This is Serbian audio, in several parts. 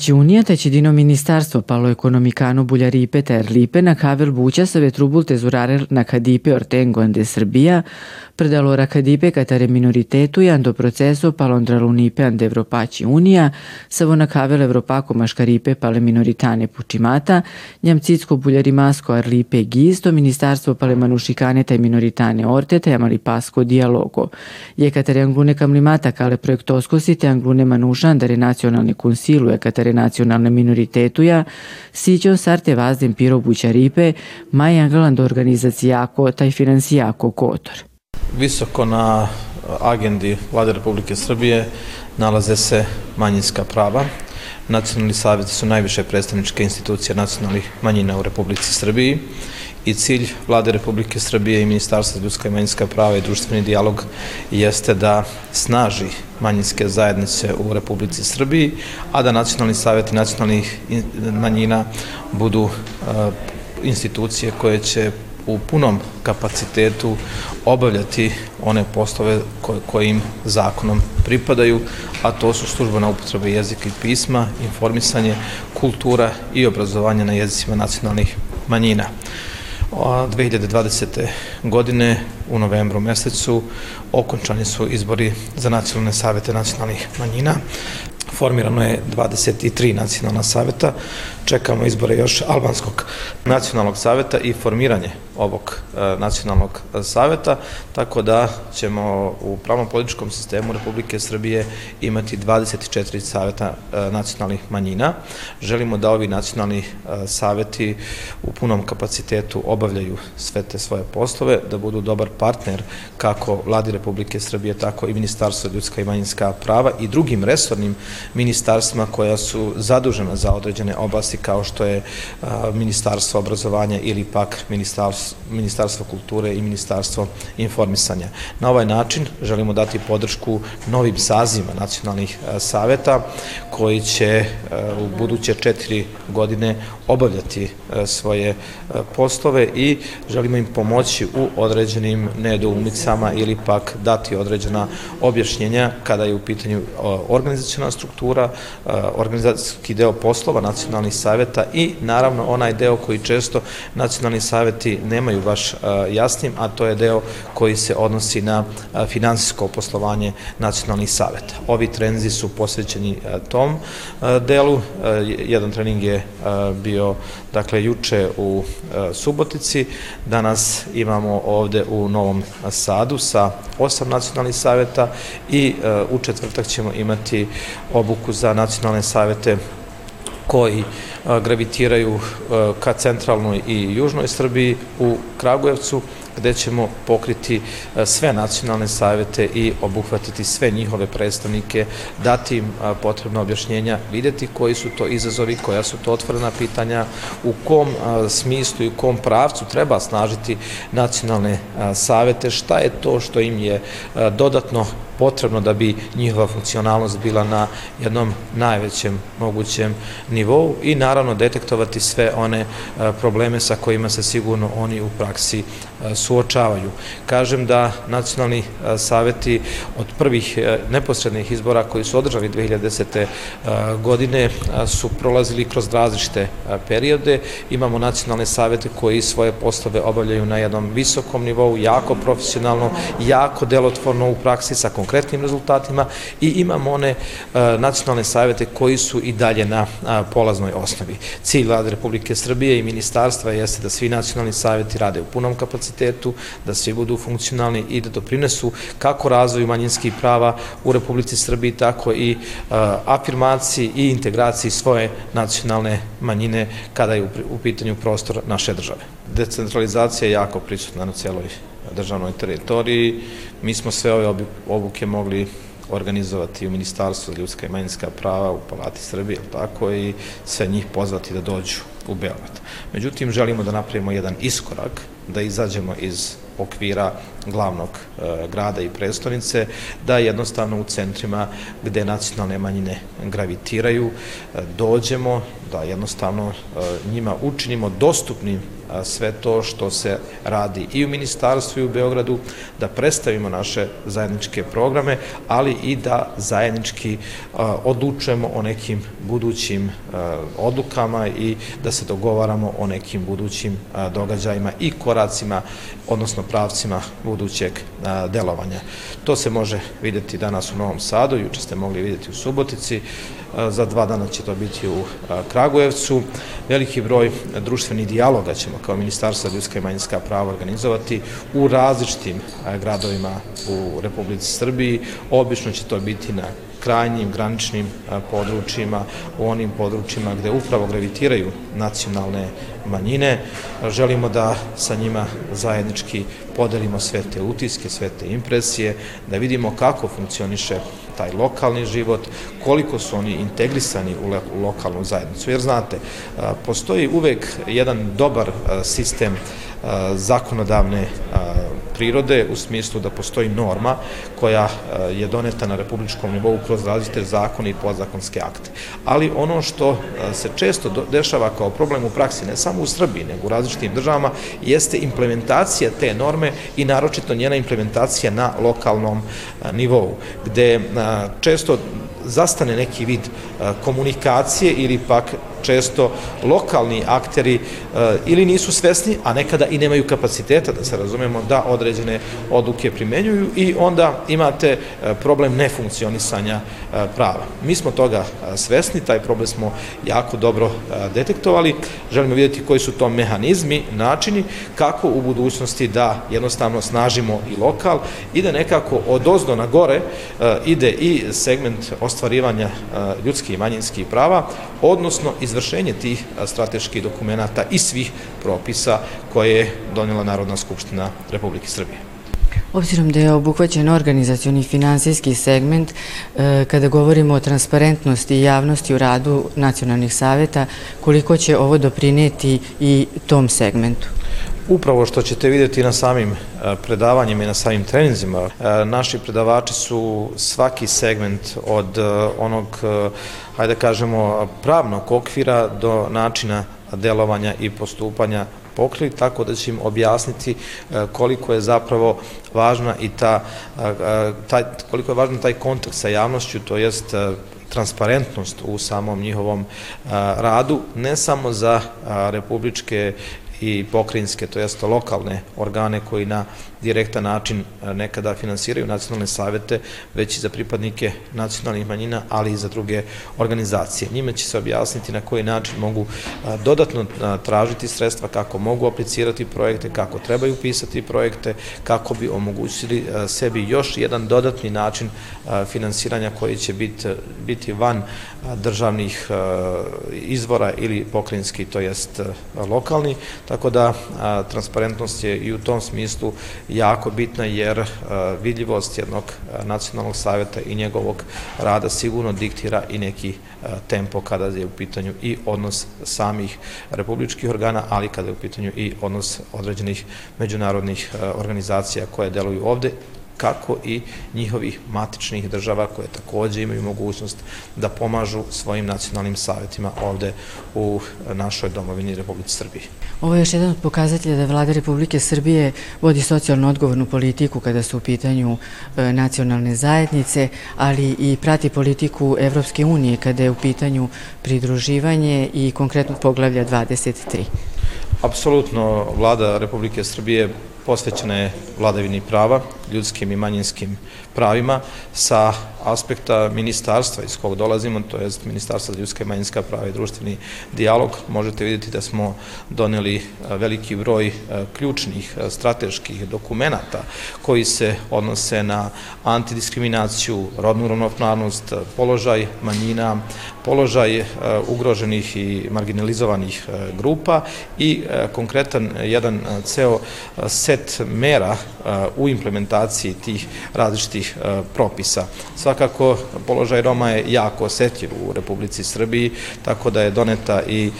Европачи Унијата ќе дино Министарство пало економикано булјарипе тер липе на кавел буќа се ветрубул тезурарел на кадипе ортенго анде Србија, предалора кадипе катаре миноритету и андо процесо палондрал униpe ande Европачи Унија, се во на кавел Европако машкарипе пале миноритане пучимата, њамцицко булјаримаско арлипе гисто Министарство пале манушиканета и миноритане ортета јамали паско диалого. Је катаре англуне камлимата кале проектоскосите англуне манушан даре национални консилу e către naționalne minoritetuja, siđeo sarte vazden piro bućaripe, do organizacija ako taj finansija ako kotor. Visoko na agendi Vlade Republike Srbije nalaze se manjinska prava. Nacionalni savjeti su najviše predstavničke institucije nacionalnih manjina u Republici Srbiji i cilj Vlade Republike Srbije i Ministarstva ljudska i manjinska prava i društveni dijalog jeste da snaži manjinske zajednice u Republici Srbiji, a da nacionalni savjeti nacionalnih manjina budu institucije koje će u punom kapacitetu obavljati one poslove koje im zakonom pripadaju, a to su službena upotreba jezika i pisma, informisanje, kultura i obrazovanje na jezicima nacionalnih manjina. 2020. godine u novembru mesecu okončani su izbori za nacionalne savete nacionalnih manjina. Formirano je 23 nacionalna saveta, čekamo izbore još Albanskog nacionalnog saveta i formiranje ovog e, nacionalnog saveta, tako da ćemo u pravnom političkom sistemu Republike Srbije imati 24 saveta e, nacionalnih manjina. Želimo da ovi nacionalni e, saveti u punom kapacitetu obavljaju sve te svoje poslove, da budu dobar partner kako vladi Republike Srbije, tako i Ministarstvo ljudska i manjinska prava i drugim resornim ministarstvima koja su zadužena za određene oblasti kao što je Ministarstvo obrazovanja ili pak Ministarstvo, Ministarstvo kulture i Ministarstvo informisanja. Na ovaj način želimo dati podršku novim sazivima nacionalnih saveta koji će u buduće četiri godine obavljati svoje poslove i želimo im pomoći u određenim nedoumicama ili pak dati određena objašnjenja kada je u pitanju organizacijona struktura, organizacijski deo poslova nacionalnih saveta i naravno onaj deo koji često nacionalni saveti nemaju baš jasnim, a to je deo koji se odnosi na finansijsko poslovanje nacionalnih saveta. Ovi trenzi su posvećeni tom delu. Jedan trening je bio dakle juče u Subotici, danas imamo ovde u Novom Sadu sa osam nacionalnih saveta i u četvrtak ćemo imati obuku za nacionalne savete koji gravitiraju ka centralnoj i južnoj Srbiji u Kragujevcu, gde ćemo pokriti sve nacionalne savete i obuhvatiti sve njihove predstavnike, dati im potrebna objašnjenja, videti koji su to izazovi, koja su to otvorena pitanja, u kom smislu i u kom pravcu treba snažiti nacionalne savete, šta je to što im je dodatno potrebno da bi njihova funkcionalnost bila na jednom najvećem mogućem nivou i naravno detektovati sve one probleme sa kojima se sigurno oni u praksi suočavaju. Kažem da nacionalni saveti od prvih neposrednih izbora koji su održani 2010. godine su prolazili kroz različite periode. Imamo nacionalne savete koji svoje poslove obavljaju na jednom visokom nivou, jako profesionalno, jako delotvorno u praksi sa konkretnim rezultatima i imamo one nacionalne savete koji su i dalje na polaznoj osnovi. Cilj vlade Republike Srbije i ministarstva jeste da svi nacionalni saveti rade u punom kapacitetu, da svi budu funkcionalni i da doprinesu kako razvoju manjinskih prava u Republici Srbiji, tako i afirmaciji i integraciji svoje nacionalne manjine kada je u pitanju prostor naše države. Decentralizacija je jako prisutna na celoj državnoj teritoriji. Mi smo sve ove obuke mogli organizovati u Ministarstvu ljudska i manjinska prava u Palati Srbije, tako i sve njih pozvati da dođu u Beograd. Međutim, želimo da napravimo jedan iskorak, da izađemo iz okvira glavnog e, grada i prestonice, da jednostavno u centrima gde nacionalne manjine gravitiraju, e, dođemo, da jednostavno e, njima učinimo dostupnim sve to što se radi i u ministarstvu i u Beogradu, da predstavimo naše zajedničke programe, ali i da zajednički odlučujemo o nekim budućim odlukama i da se dogovaramo o nekim budućim događajima i koracima, odnosno pravcima budućeg delovanja. To se može videti danas u Novom Sadu, juče ste mogli videti u Subotici, za dva dana će to biti u Kragujevcu. Veliki broj društvenih dijaloga ćemo kao Ministarstvo ljudska i manjinska prava organizovati u različitim gradovima u Republici Srbiji. Obično će to biti na krajnjim graničnim područjima, u onim područjima gde upravo gravitiraju nacionalne manjine. Želimo da sa njima zajednički podelimo sve te utiske, sve te impresije, da vidimo kako funkcioniše taj lokalni život, koliko su oni integrisani u lokalnu zajednicu. Jer znate, postoji uvek jedan dobar sistem zakonodavne prirode u smislu da postoji norma koja je doneta na republičkom nivou kroz različite zakone i podzakonske akte. Ali ono što se često dešava kao problem u praksi, ne samo u Srbiji, nego u različitim državama, jeste implementacija te norme i naročito njena implementacija na lokalnom nivou, gde često zastane neki vid komunikacije ili pak često lokalni akteri e, ili nisu svesni, a nekada i nemaju kapaciteta, da se razumemo, da određene odluke primenjuju i onda imate e, problem nefunkcionisanja e, prava. Mi smo toga svesni, taj problem smo jako dobro detektovali, želimo vidjeti koji su to mehanizmi, načini, kako u budućnosti da jednostavno snažimo i lokal i da nekako od ozdo na gore ide i segment ostvarivanja ljudskih i manjinskih prava, odnosno izvršenje tih strateških dokumenta i svih propisa koje je donijela Narodna skupština Republike Srbije. Obzirom da je obuhvaćen organizacioni finansijski segment, e, kada govorimo o transparentnosti i javnosti u radu nacionalnih saveta, koliko će ovo doprineti i tom segmentu? Upravo što ćete vidjeti na samim e, predavanjima i na samim treninzima, e, naši predavači su svaki segment od e, onog, hajde da kažemo, pravnog okvira do načina delovanja i postupanja pokrili, tako da će im objasniti koliko je zapravo važna i ta, taj, koliko je važan taj kontakt sa javnošću, to jest transparentnost u samom njihovom radu, ne samo za republičke i pokrinjske, to jest lokalne organe koji na direktan način e, nekada finansiraju nacionalne savete, već i za pripadnike nacionalnih manjina, ali i za druge organizacije. Njime će se objasniti na koji način mogu e, dodatno e, tražiti sredstva, kako mogu aplicirati projekte, kako trebaju pisati projekte, kako bi omogućili sebi još jedan dodatni način finansiranja koji će biti, biti van državnih izvora ili pokrinjski, to jest lokalni, tako da transparentnost je i u tom smislu jako bitna jer e, vidljivost jednog e, nacionalnog savjeta i njegovog rada sigurno diktira i neki e, tempo kada je u pitanju i odnos samih republičkih organa, ali kada je u pitanju i odnos određenih međunarodnih organizacija koje deluju ovde kako i njihovih matičnih država koje takođe imaju mogućnost da pomažu svojim nacionalnim savjetima ovde u našoj domovini Republike Srbije. Ovo je još jedan od pokazatelja da vlada Republike Srbije vodi socijalno odgovornu politiku kada su u pitanju e, nacionalne zajednice, ali i prati politiku Evropske unije kada je u pitanju pridruživanje i konkretno poglavlja 23. Apsolutno, vlada Republike Srbije posvećena je vladavini prava, ljudskim i manjinskim pravima sa aspekta ministarstva iz kog dolazimo, to je Ministarstva za ljudska i manjinska prava i društveni dijalog. Možete vidjeti da smo doneli veliki broj ključnih strateških dokumenta koji se odnose na antidiskriminaciju, rodnu ravnopravnost, položaj manjina, položaj ugroženih i marginalizovanih grupa i konkretan jedan ceo set mera u implementaciji tih različitih propisa. Svakako, položaj Roma je jako osetljiv u Republici Srbiji, tako da je doneta i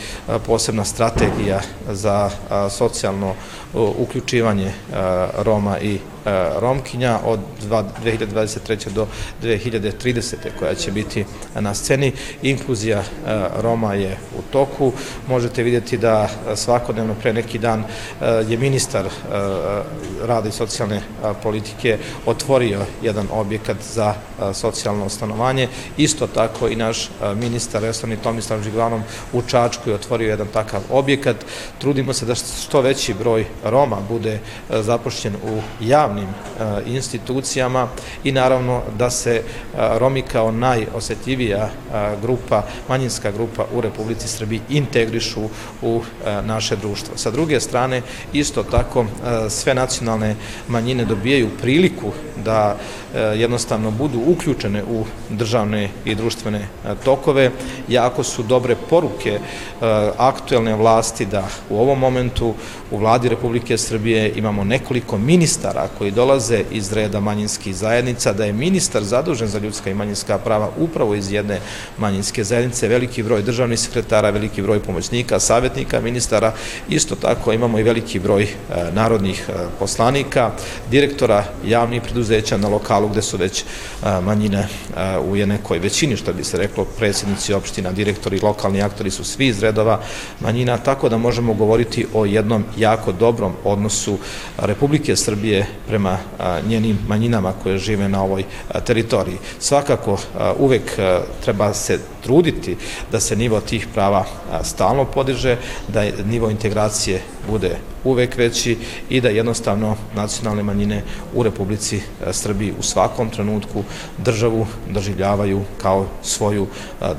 posebna strategija za socijalno uključivanje Roma i Romkinja od 2023. do 2030. koja će biti na sceni. Inkluzija Roma je u toku. Možete vidjeti da svakodnevno pre neki dan je ministar rada i socijalne politike otvorio jedan objekat za socijalno stanovanje. Isto tako i naš ministar resorni Tomislav Žiglanom u Čačku je otvorio jedan takav objekat. Trudimo se da što veći broj Roma bude zapošljen u javnim institucijama i naravno da se Romi kao najosetljivija grupa, manjinska grupa u Republici Srbiji integrišu u naše društvo. Sa druge strane, isto tako sve nacionalne manjine dobijaju priliku da jednostavno budu uključene u državne i društvene tokove. Jako su dobre poruke aktuelne vlasti da u ovom momentu u vladi Republike Srbije imamo nekoliko ministara koji dolaze iz reda manjinskih zajednica, da je ministar zadužen za ljudska i manjinska prava upravo iz jedne manjinske zajednice, veliki broj državnih sekretara, veliki broj pomoćnika, savjetnika ministara, isto tako imamo i veliki broj narodnih poslanika, direktora javnih preduzeća na lokalu gde su već manjine u nekoj većini, što bi se reklo, predsjednici opština, direktori, lokalni aktori su svi iz redova manjina, tako da možemo govoriti o jednom jako dobrom odnosu Republike Srbije prema njenim manjinama koje žive na ovoj teritoriji. Svakako uvek treba se truditi da se nivo tih prava stalno podiže, da nivo integracije bude uvek veći i da jednostavno nacionalne manjine u Republici Srbiji u svakom trenutku državu doživljavaju kao svoju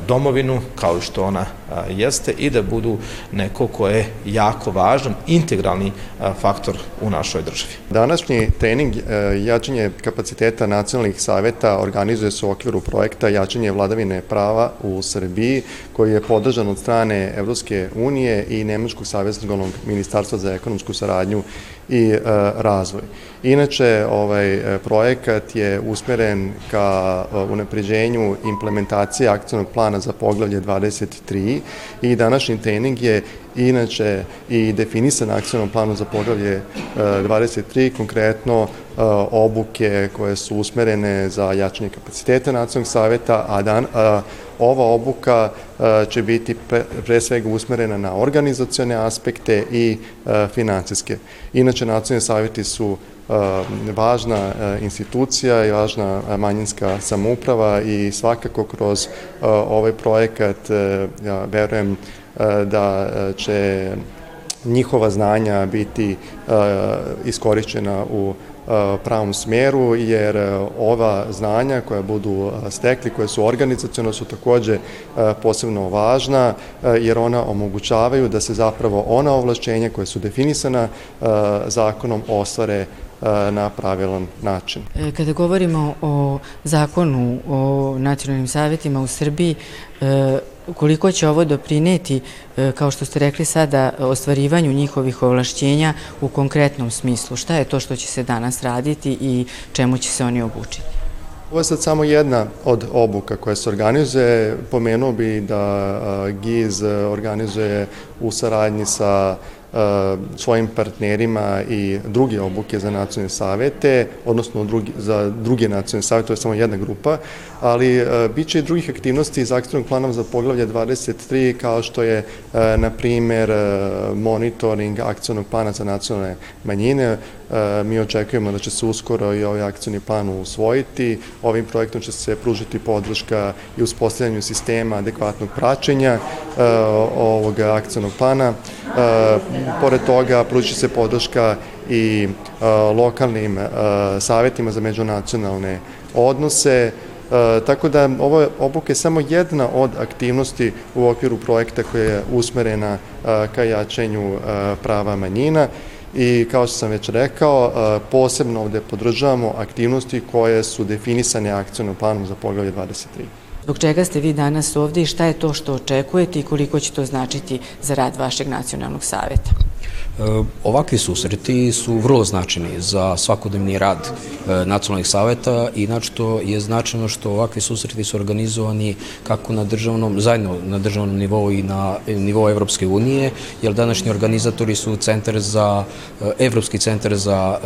domovinu, kao što ona jeste i da budu neko ko je jako važan, integralni faktor u našoj državi. Današnji trening e, jačanje kapaciteta nacionalnih saveta organizuje se u okviru projekta jačanje vladavine prava u Srbiji, koji je podržan od strane Evropske unije i Nemačkog savjetnog ministarstva za ekonomsku saradnju i e, razvoj. Inače, ovaj projekat je usmeren ka e, unapređenju implementacije akcijnog plana za poglavlje 23 i današnji trening je inače i definisan akcijnom planu za poglavlje 23, e, konkretno obuke koje su usmerene za jačanje kapaciteta nacionalnog saveta, a dan, ova obuka će biti pre svega usmerena na organizacione aspekte i financijske. Inače, nacionalni savjeti su važna institucija i važna manjinska samouprava i svakako kroz ovaj projekat, ja verujem da će njihova znanja biti iskorišćena u pravom smeru, jer ova znanja koja budu stekli, koje su organizacijono, su takođe posebno važna, jer ona omogućavaju da se zapravo ona ovlašćenja koje su definisana zakonom ostvare na pravilan način. E, kada govorimo o zakonu o nacionalnim savjetima u Srbiji, e, koliko će ovo doprineti, e, kao što ste rekli sada, ostvarivanju njihovih ovlašćenja u konkretnom smislu? Šta je to što će se danas raditi i čemu će se oni obučiti? Ovo je sad samo jedna od obuka koja se organizuje. Pomenuo bi da GIZ organizuje u saradnji sa svojim partnerima i druge obuke za nacionalne savete, odnosno drugi, za druge nacionalne savete, to je samo jedna grupa, ali e, bit će i drugih aktivnosti iz akcijnog plana za poglavlje 23, kao što je, e, na primer, monitoring akcijnog plana za nacionalne manjine. Mi očekujemo da će se uskoro i ovaj akcijni plan usvojiti. Ovim projektom će se pružiti podrška i uspostavljanju sistema adekvatnog praćenja ovog akcijnog plana. Pored toga, pružit će se podrška i lokalnim savjetima za međunacionalne odnose, E, tako da ovo obuka je samo jedna od aktivnosti u okviru projekta koja je usmerena e, ka jačenju e, prava manjina i kao što sam već rekao, posebno ovde podržavamo aktivnosti koje su definisane akcijnom planom za poglavlje 23. Zbog čega ste vi danas ovde i šta je to što očekujete i koliko će to značiti za rad vašeg nacionalnog saveta? Ovakvi susreti su vrlo značajni za svakodnevni rad nacionalnih saveta i to je značajno što ovakvi susreti su organizovani kako na državnom, zajedno na državnom nivou i na nivou Evropske unije, jer današnji organizatori su centar za, Evropski centar za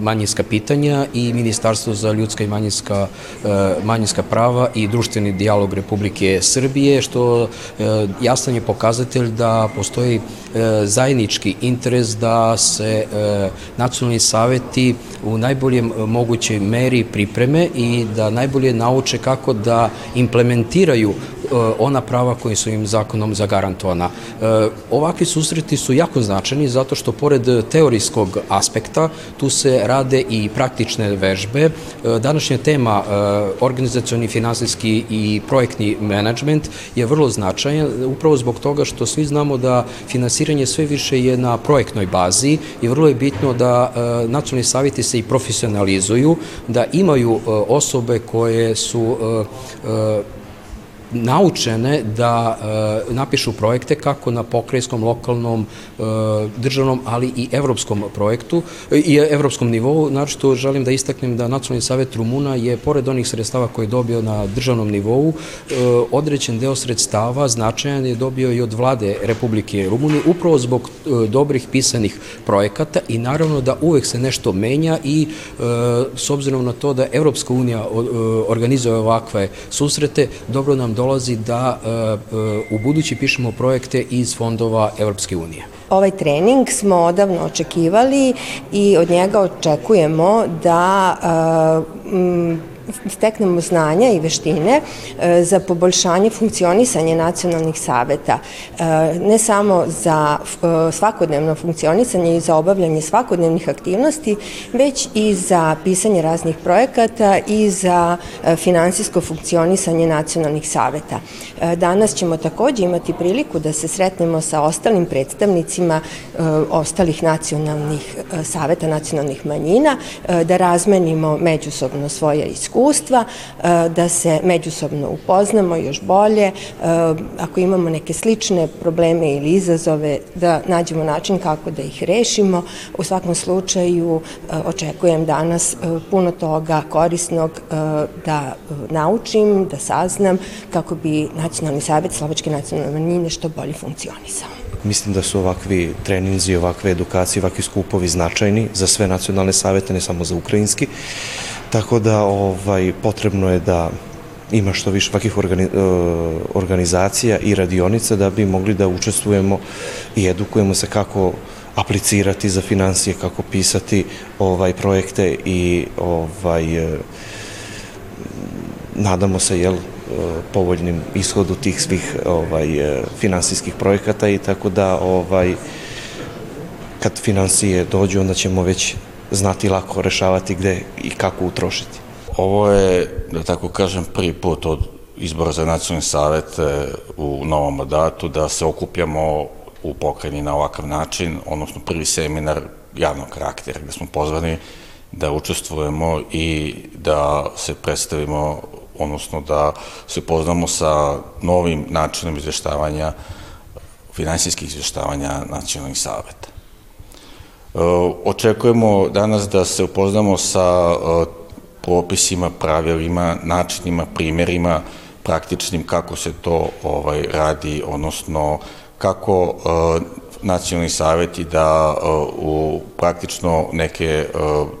manjinska pitanja i Ministarstvo za ljudska i manjinska, manjinska prava i društveni dijalog Republike Srbije, što jasan je pokazatelj da postoji zajednički interes da se nacionalni saveti u najboljem mogućoj meri pripreme i da najbolje nauče kako da implementiraju e, ona prava koje su im zakonom zagarantovana. E, ovakvi susreti su jako značajni zato što pored teorijskog aspekta tu se rade i praktične vežbe. E, današnja tema organizacioni, finansijski i projektni menadžment je vrlo značajan upravo zbog toga što svi znamo da finansiranje sve više je na projektnoj bazi i vrlo je bitno da nacionalni savjeti se i profesionalizuju, da imaju osobe koje su naučene da e, napišu projekte kako na pokrajskom, lokalnom, e, državnom, ali i evropskom projektu i evropskom nivou. Naravno, želim da istaknem da Nacionalni savjet Rumuna je, pored onih sredstava koje je dobio na državnom nivou, e, određen deo sredstava značajan je dobio i od vlade Republike Rumunije, upravo zbog dobrih pisanih projekata i naravno da uvek se nešto menja i s obzirom na to da Evropska unija organizuje ovakve susrete, dobro nam dolazi da e, e, u budući pišemo projekte iz fondova Evropske unije. Ovaj trening smo odavno očekivali i od njega očekujemo da e, steknemo znanja i veštine e, za poboljšanje funkcionisanja nacionalnih saveta, e, ne samo za e, svakodnevno funkcionisanje i za obavljanje svakodnevnih aktivnosti, već i za pisanje raznih projekata i za finansijsko funkcionisanje nacionalnih saveta. Danas ćemo takođe imati priliku da se sretnemo sa ostalim predstavnicima ostalih nacionalnih saveta nacionalnih manjina, da razmenimo međusobno svoje iskustva iskustva, e, da se međusobno upoznamo još bolje, e, ako imamo neke slične probleme ili izazove, da nađemo način kako da ih rešimo. U svakom slučaju e, očekujem danas puno toga korisnog da naučim, da saznam kako bi Nacionalni savjet Slovačke nacionalne manjine što bolje funkcionisao. Mislim da su ovakvi treninzi, ovakve edukacije, ovakvi skupovi značajni za sve nacionalne savete, ne samo za ukrajinski. Tako da ovaj, potrebno je da ima što više ovakvih organi, e, organizacija i radionica da bi mogli da učestvujemo i edukujemo se kako aplicirati za financije, kako pisati ovaj projekte i ovaj e, nadamo se jel e, povoljnim ishodu tih svih ovaj finansijskih projekata i tako da ovaj kad financije dođu onda ćemo već znati lako rešavati gde i kako utrošiti. Ovo je, da tako kažem, prvi put od izbora za nacionalni savet u novom mandatu da se okupljamo u pokrajini na ovakav način, odnosno prvi seminar javnog karaktera gde smo pozvani da učestvujemo i da se predstavimo, odnosno da se poznamo sa novim načinom izveštavanja, finansijskih izveštavanja nacionalnih saveta. E, očekujemo danas da se upoznamo sa e, propisima, pravilima, načinima, primerima praktičnim kako se to ovaj radi, odnosno kako uh, nacionalni saveti da u praktično neke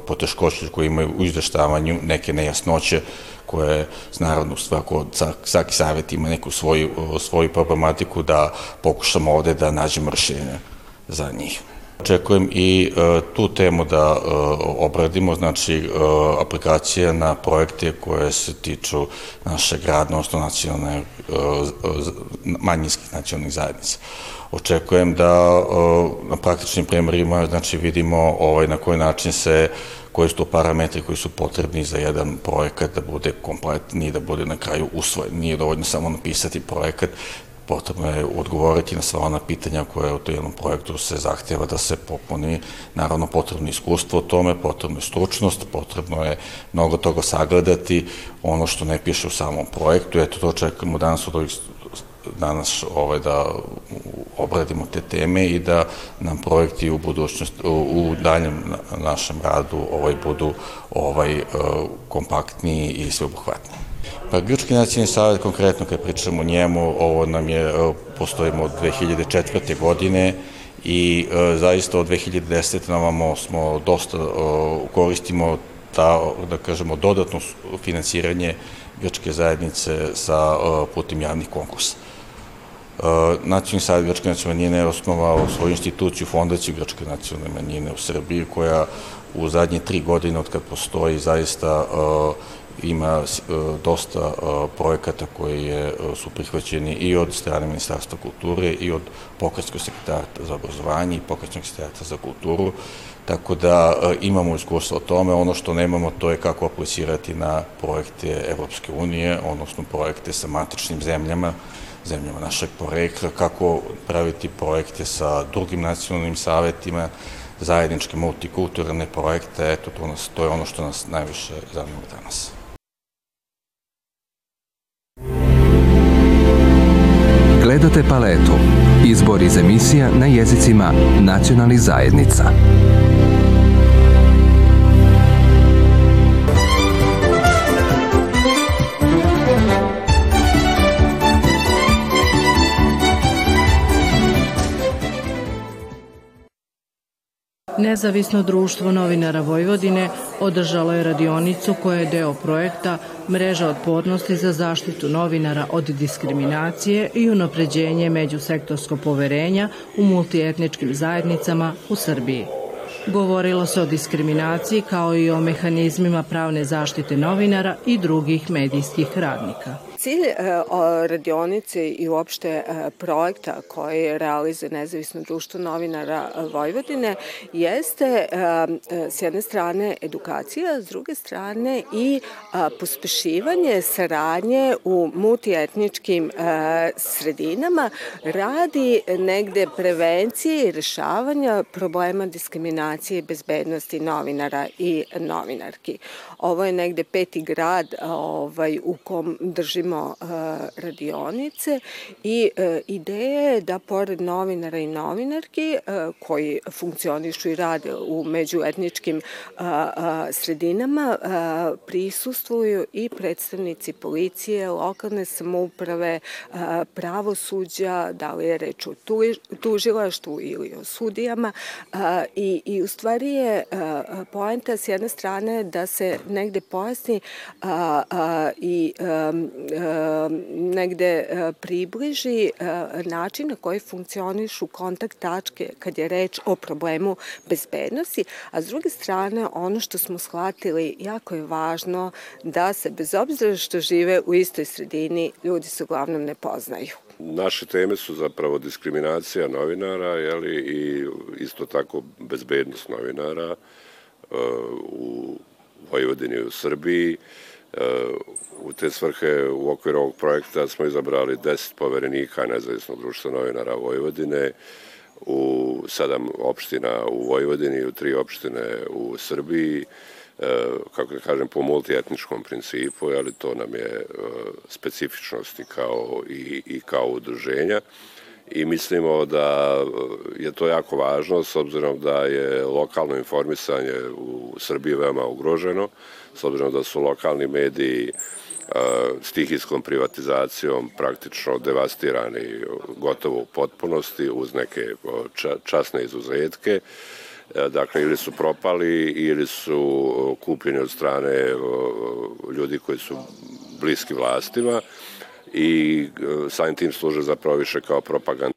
poteškoće koje imaju u izveštavanju, neke nejasnoće koje, naravno, svako, svaki savjet ima neku svoju, svoju problematiku da pokušamo ovde da nađemo rešenje za njih. Očekujem i e, tu temu da e, obradimo, znači e, aplikacija na projekte koje se tiču našeg rada, odnosno nacionalne, manjinskih nacionalnih zajednica. Očekujem da na praktičnim primerima znači, vidimo ovaj, na koji način se koji su to parametri koji su potrebni za jedan projekat da bude kompletni da bude na kraju usvojen. Nije dovoljno samo napisati projekat, potrebno je odgovoriti na sva ona pitanja koje u jednom projektu se zahtjeva da se popuni. Naravno, potrebno je iskustvo o tome, potrebno je stručnost, potrebno je mnogo toga sagledati, ono što ne piše u samom projektu. Eto, to čekamo danas od ovih danas ovaj, da obradimo te teme i da nam projekti u budućnosti, u daljem našem radu ovaj budu ovaj kompaktniji i sveobuhvatniji. Pa Grčki nacionalni savjet, konkretno kad pričamo o njemu, ovo nam je, postojimo od 2004. godine i e, zaista od 2010. na smo dosta e, koristimo ta, da kažemo, dodatno finansiranje grčke zajednice sa e, putem javnih konkursa. Nacionalni savjet Grčke nacionalne manjine je osnovao svoju instituciju, fondaciju Grčke nacionalne manjine u Srbiji, koja u zadnje tri godine od kad postoji zaista ima e, dosta e, projekata koji je, su prihvaćeni i od strane Ministarstva kulture i od pokretskog sekretarata za obrazovanje i pokretnog sekretarata za kulturu, tako da e, imamo iskustva o tome. Ono što nemamo to je kako aplicirati na projekte Evropske unije, odnosno projekte sa matičnim zemljama, zemljama našeg porekla, kako praviti projekte sa drugim nacionalnim savetima, zajedničke multikulturalne projekte, eto, to, nas, to je ono što nas najviše zanima danas. Gledate paletu. Izbor iz emisija na jezicima nacionalnih zajednica. Nezavisno društvo novinara Vojvodine održalo je radionicu koja je deo projekta Mreža otpornosti za zaštitu novinara od diskriminacije i unapređenje međusektorskog poverenja u multietničkim zajednicama u Srbiji. Govorilo se o diskriminaciji kao i o mehanizmima pravne zaštite novinara i drugih medijskih radnika. Cilj e, radionice i uopšte e, projekta koji realizuje Nezavisno društvo novinara Vojvodine jeste e, s jedne strane edukacija, s druge strane i pospešivanje saradnje u multietničkim sredinama radi negde prevencije i rešavanja problema diskriminacije i bezbednosti novinara i novinarki. Ovo je negde peti grad ovaj, u kom držimo uh, radionice i uh, ideja je da pored novinara i novinarki uh, koji funkcionišu i rade u međuetničkim sredinama prisustvuju i predstavnici policije, lokalne samouprave, pravosuđa, da li je reč o tužilaštvu ili o sudijama i, i u stvari je poenta s jedne strane da se negde pojasni i negde a, približi a, način na koji funkcionišu kontakt tačke kad je reč o problemu bezbednosti, a s druge strane ono što smo shvatili jako je važno da se bez obzira što žive u istoj sredini ljudi se uglavnom ne poznaju. Naše teme su zapravo diskriminacija novinara jeli, i isto tako bezbednost novinara u Vojvodini u Srbiji. U te svrhe u okviru ovog projekta smo izabrali 10 poverenika nezavisnog društva novinara Vojvodine u sedam opština u Vojvodini i u tri opštine u Srbiji e, kako da kažem, po multietničkom principu, ali to nam je e, specifičnosti kao i, i kao udruženja i mislimo da je to jako važno s obzirom da je lokalno informisanje u Srbiji veoma ugroženo, s obzirom da su lokalni mediji stihijskom privatizacijom praktično devastirani gotovo u potpunosti uz neke časne izuzetke. Dakle, ili su propali ili su kupljeni od strane ljudi koji su bliski vlastima i samim tim služe zapravo više kao propaganda.